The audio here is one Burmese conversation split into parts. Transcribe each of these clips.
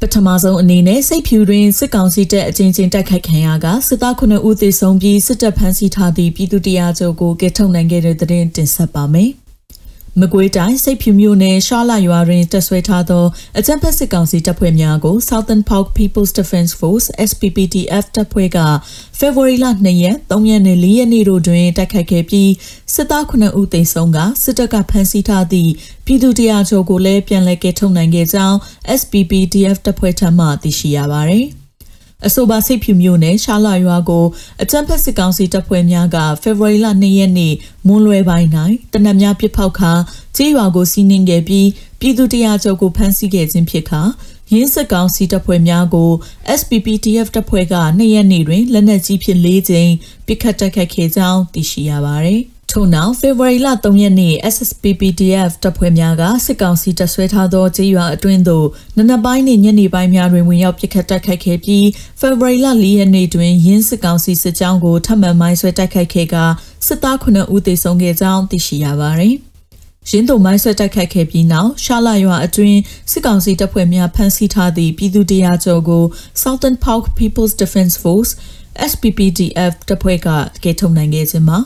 ပထမဆုံးအနေနဲ့စိတ်ဖြူတွင်စစ်ကောင်စီတပ်အချင်းချင်းတိုက်ခိုက်ခံရကစစ်သား9ဦးသေဆုံးပြီးစစ်တပ်ဖမ်းဆီးထားသည့်ပြည်သူတရားချုပ်ကိုကဲထုတ်နိုင်ခဲ့တဲ့သတင်းတင်ဆက်ပါမယ်။ မကွေးတိုင်းစိတ်ဖြူမြို့နယ်ရှာလာရွာတွင်တပ်ဆွဲထားသောအကြမ်းဖက်စစ်ကောင်စီတပ်ဖွဲ့များကို Southern Park People's Defense Force SPPDF တပ်ဖွဲ့က February လ2ရက်3ရက်နဲ့4ရက်နေ့တို့တွင်တိုက်ခိုက်ခဲ့ပြီးစစ်သား9ဦးသေဆုံးကစစ်တပ်ကဖမ်းဆီးထားသည့်ပြည်သူတရားချုပ်ကိုလည်းပြန်လည်ကယ်ထုတ်နိုင်ခဲ့ကြောင်း SPPDF တပ်ဖွဲ့ထံမှသိရှိရပါသည်။ အဆိုပါစိတ်ဖြူမျိုးနဲ့ရှာလာရွာကိုအကြမ်းဖက်စစ်ကောင်စီတပ်ဖွဲ့များကဖေဖော်ဝါရီလ2ရက်နေ့မွန်းလွဲပိုင်း၌တနက်များပစ်ဖောက်ခါကြေးရွာကိုစီးနင်းခဲ့ပြီးပြည်သူတရားချုပ်ကိုဖမ်းဆီးခဲ့ခြင်းဖြစ်ခါရင်းစစ်ကောင်စီတပ်ဖွဲ့များကို SPPTF တပ်ဖွဲ့က2ရက်နေ့တွင်လက်နက်ကြီးဖြင့်၄ကြိမ်ပစ်ခတ်တိုက်ခိုက်ခဲ့ကြောင်းသိရှိရပါသည်။ ထို့နောက်ဖေဖော်ဝါရီလ3ရက်နေ့ SSPPDF တပ်ဖွဲ့များကစစ်ကောင်စီတပ်ဆွဲထားသောကြေးရွာအတွင်းသို့နနက်ပိုင်းနှင့်ညနေပိုင်းများတွင်ဝင်ရောက်ပစ်ခတ်တိုက်ခိုက်ခဲ့ပြီးဖေဖော်ဝါရီလ4ရက်နေ့တွင်ရင်းစစ်ကောင်စီစစ်ကြောင်းကိုထပ်မံမိုင်းဆွဲတိုက်ခိုက်ခဲ့ကစစ်သား9ဦးသေဆုံးခဲ့ကြောင်းသိရှိရပါသည်ရင်းတို့မိုင်းဆွဲတိုက်ခိုက်ခဲ့ပြီးနောက်ရှာလာရွာအတွင်းစစ်ကောင်စီတပ်ဖွဲ့များဖမ်းဆီးထားသည့်ပြည်သူတရားကျော်ကို Southern Park People's Defense Force SPPDF တပ်ဖွဲ့ကကဲထုတ်နိုင်ခဲ့ခြင်းမှာ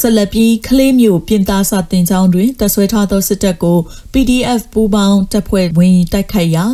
ဆက်လက်ပြီးကလေးမျိုးပြင်သားစာတင်ကြောင်းတွင်တပ်ဆွဲထားသောစစ်တပ်ကို PDF ပူးပေါင်းတပ်ဖွဲ့ဝင်တိုက်ခိုက်ရာ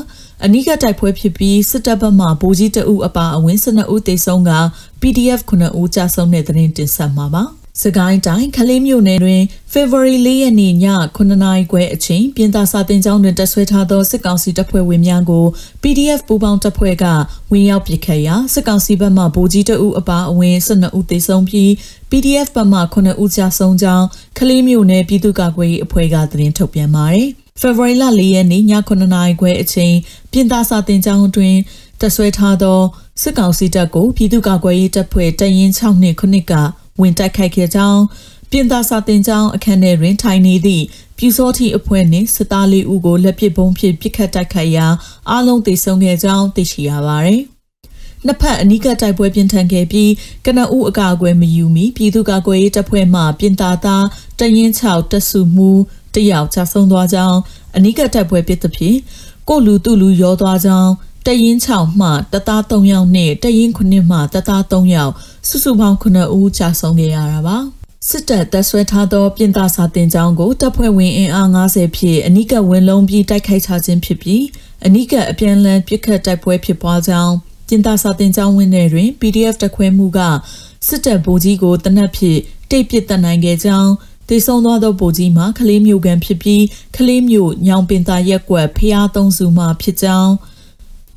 အနိကတိုက်ပွဲဖြစ်ပြီးစစ်တပ်ဘက်မှဗိုလ်ကြီးတအုပ်အပါအဝင်12ဦးသေဆုံးက PDF 9ဦးကြာဆုံးတဲ့သတင်းတင်ဆက်မှာပါ။ စကိုင်းတိုင်းခလေးမြို့နယ်တွင် February 4ရက်နေ့ည9နာရီခွဲအချိန်ပြင်သာစာတင်ကျောင်းတွင်တပ်ဆွဲထားသောစစ်ကောင်စီတပ်ဖွဲ့ဝင်များကို PDF ပူးပေါင်းတပ်ဖွဲ့ကဝင်ရောက်ပစ်ခတ်ရာစစ်ကောင်စီဘက်မှဗိုလ်ကြီးတအုပ်အပါအဝင်12ဦးသေဆုံးပြီး PDF ဘက်မှ9ဦးကြာဆုံးကြောင်းခလေးမြို့နယ်ပြည်သူ့ကာကွယ်ရေးအဖွဲ့ကသတင်းထုတ်ပြန်ပါတယ်။ February 4ရက်နေ့ည9နာရီခွဲအချိန်ပြင်သာစာတင်ကျောင်းတွင်တပ်ဆွဲထားသောစစ်ကောင်စီတပ်ကိုပြည်သူ့ကာကွယ်ရေးတပ်ဖွဲ့တရင်6နှစ်ခုနှစ်က ဝင်တိုက်ခိုက်ခဲ့ကြောင်းပြင်သာစာတင်ကြောင်းအခန်းထဲတွင်ထိုင်နေသည့်ပြူစောတိအဖွဲ့နှင့်စစ်သားလေးဦးကိုလက်ပစ်ဗုံးဖြင့်ပစ်ခတ်တိုက်ခိုက်ရာအလုံးသေဆုံးခဲ့ကြောင်းသိရှိရပါသည်။နှစ်ဖက်အနီးကပ်တိုက်ပွဲပြင်းထန်ခဲ့ပြီးကနအူအကာအကွယ်မယူမီပြည်သူ့ကာကွယ်ရေးတပ်ဖွဲ့မှပြင်သာသားတရင်6တပ်စုမှုတယောက်ချဆုံးသွားကြောင်းအနီးကပ်တိုက်ပွဲဖြစ်သဖြင့်ကိုလူသူလူရောသွားကြောင်း တရင်6မှတသား3ယောက်နဲ့တရင်9မှတသား3ယောက်စုစုပေါင်း9ဦးကြာဆုံးခဲ့ရတာပါစစ်တပ်တပ်ဆွဲထားသောပြင်သားစာတင်ကြောင်းကိုတပ်ဖွဲ့ဝင်အင်အား90ဖြင့်အနိကဝင်လုံးပြီးတိုက်ခိုက်ချခြင်းဖြစ်ပြီးအနိကအပြန်လန်ပစ်ခတ်တိုက်ပွဲဖြစ်ပွားကြောင်းပြင်သားစာတင်ကြောင်းဝင်တဲ့တွင် PDF တခွဲမှုကစစ်တပ်ဗိုလ်ကြီးကိုတနက်ဖြစ်တိတ်ပစ်တက်နိုင်ခဲ့ကြောင်းတေဆုံးသွားသောဗိုလ်ကြီးမှာခလေးမျိုးကန်ဖြစ်ပြီးခလေးမျိုးညောင်ပင်သာရက်ကွက်ဖျားသုံးစုမှဖြစ်ကြောင်း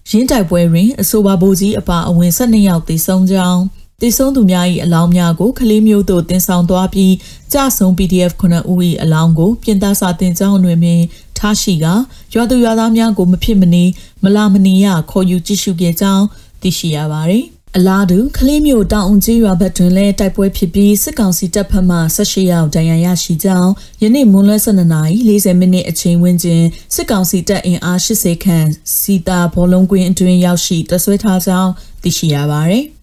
ရင်းတိုက်ပွဲတွင်အဆိုပါဗိုလ်ကြီးအပါအဝင်12ယောက်သေဆုံးကြောင်းတည်ဆုံးသူများ၏အလောင်းများကိုကလေးမျိုးတို့တင်ဆောင်သွားပြီးကြဆုံ PDF 9ဦး၏အလောင်းကိုပြင်သားစာတင်ကြောင်းတွင်ပင်ထားရှိကရွာသူရွာသားများကိုမဖြစ်မနေမလာမနေရခေါ်ယူကြည့်ရှုခဲ့ကြောင်းသိရှိရပါသည် အလားတူကလေးမျိုးတောင်အောင်ကြီးရွာဘက်တွင်လည်းတိုက်ပွဲဖြစ်ပြီးစစ်ကောင်စီတပ်ဖက်မှ18ရောက်ဒဏ်ရာရရှိကြောင်းယနေ့မွန်းလွဲ12နာရီ40မိနစ်အချိန်ဝန်းကျင်စစ်ကောင်စီတပ်အင်အား80ခန့်စီတာဘောလုံးကွင်းအတွင်းရောက်ရှိတဆွဲထားကြောင်းသိရှိရပါသည်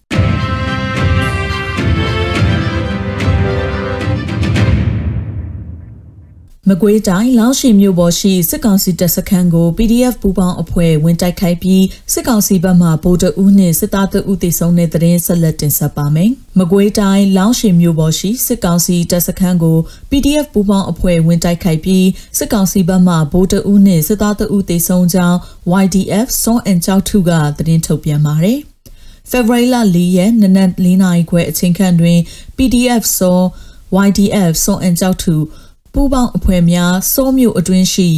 မကွေးတိုင်းလောင်းရှိမြို့ပေါ်ရှိစစ်ကောင်စီတပ်စခန်းကို PDF ပူးပေါင်းအဖွဲ့ဝင်တိုက်ခိုက်ပြီးစစ်ကောင်စီဘက်မှဗိုလ်တအုပ်နှင့်စစ်သားတအုပ်တေဆုံးတဲ့တဲ့ဆက်လက်တင်ဆက်ပါမယ်။မကွေးတိုင်းလောင်းရှိမြို့ပေါ်ရှိစစ်ကောင်စီတပ်စခန်းကို PDF ပူးပေါင်းအဖွဲ့ဝင်တိုက်ခိုက်ပြီးစစ်ကောင်စီဘက်မှဗိုလ်တအုပ်နှင့်စစ်သားတအုပ်တေဆုံးကြောင်း YDF စွန်အန်ကျောက်ထုကသတင်းထုတ်ပြန်ပါတယ်။ February 4ရက်နနက်4နာရီခွဲအချိန်ခန့်တွင် PDF စော YDF စွန်အန်ကျောက်ထု ပူးပေါင်းအဖွဲ့များစောမြို့အတွင်းရှိ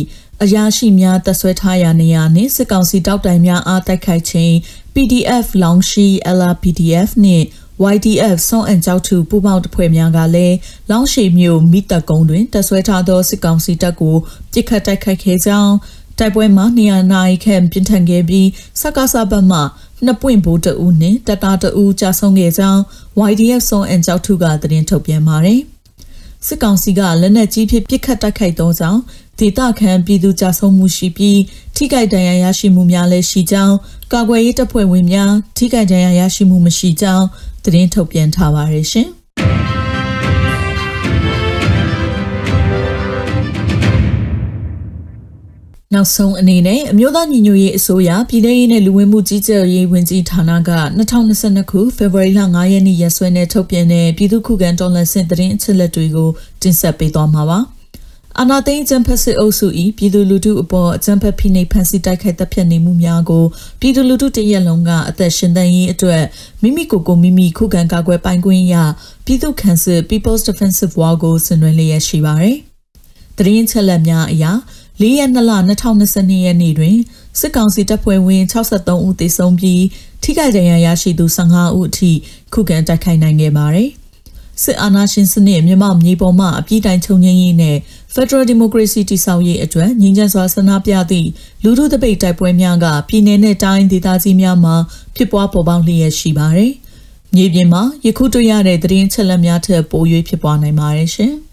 အရာရှိများတပ်ဆွဲထားရာနေရာနှင့်စစ်ကောင်စီတောက်တိုင်များအားတိုက်ခိုက်ခြင်း PDF လောင်ရှိ LRPDF နှင့် YDF စွန်အန်ကျောက်ထုပူပေါင်းတဖွဲ့များကလည်းလောင်းရှိမြို့မိတကုံတွင်တပ်ဆွဲထားသောစစ်ကောင်စီတပ်ကိုပြစ်ခတ်တိုက်ခိုက်ခဲ့ကြောင်းတိုက်ပွဲမှာနေရာနိုင်ခန့်ပြင်းထန်ခဲ့ပြီးစကားစပတ်မှနှစ်ပွင့်ဘိုးတအူးနှင့်တတာတအူးကြာဆုံးခဲ့ကြောင်း YDF စွန်အန်ကြောက်ထုကသတင်းထုတ်ပြန်ပါတယ်။ စစ်ကောင်စီကလက်နက်ကြီးဖြင့်ပစ်ခတ်တိုက်ခိုက်သောကြောင့်ဒေသခံပြည်သူကြာဆုံးမှုရှိပြီးထိခိုက်ဒဏ်ရာရရှိမှုများလည်းရှိကြောင်းကာကွယ်ရေးတပ်ဖွဲ့ဝင်များထိခိုက်ဒဏ်ရာရရှိမှုမရှိကြောင်းသတင်းထုတ်ပြန်ထားပါတယ်ရှင်။ နောက်ဆုံးအနေနဲ့အမျိုးသားညီညွတ်ရေးအစိုးရပြည်내ရေးနဲ့လူဝင်မှုကြီးကြပ်ရေးဝန်ကြီးဌာနက2022ခုဖေဖော်ဝါရီလ9ရက်နေ့ရက်စွဲနဲ့ထုတ်ပြန်တဲ့ပြည်သူ့ခုခံတော်လှန်စစ်တရင်အချက်လက်တွေကိုတင်ဆက်ပေးသွားမှာပါ။အာနာသိန်းကျန်းဖက်စစ်အုပ်စု၏ပြည်သူလူထုအပေါ်အကြမ်းဖက်ဖိနှိပ်ဖန်ဆီးတိုက်ခိုက်တပ်ဖြတ်နေမှုများကိုပြည်သူလူထုတရက်လုံးကအသက်ရှင်သန်ရေးအတွက်မိမိကိုယ်ကိုမိမိခုခံကာကွယ်ပိုင်ခွင့်ရပြည်သူ့ခံစစ် People's Defensive War ကိုဆင်နွှဲလျက်ရှိပါတယ်။တရင်ချက်လက်များအရာ ၄ရက်2လ2022ရက်နေ့တွင်စစ်ကောင်စီတပ်ဖွဲ့ဝင်63ဦးသေဆုံးပြီးထိခိုက်ဒဏ်ရာရရှိသူ15ဦးအထိခုခံတိုက်ခိုက်နိုင်ခဲ့ပါတယ်။စစ်အာဏာရှင်စနစ်မြန်မာမြေပေါ်မှာအပြည့်တိုင်ချုပ်ငြိမ်းရေးနဲ့ Federal Democracy တည်ဆောက်ရေးအတွက်ငြင်းချမ်းစွာဆန္ဒပြသည့်လူထုတပိတ်တိုက်ပွဲများကပြည်내နဲ့တိုင်းဒေသကြီးများမှာဖြစ်ပွားပေါ်ပေါက်လျက်ရှိပါတယ်။မြေပြင်မှာယခုတွေ့ရတဲ့သတင်းချက်လက်များထက်ပို၍ဖြစ်ပွားနိုင်ပါတယ်ရှင်။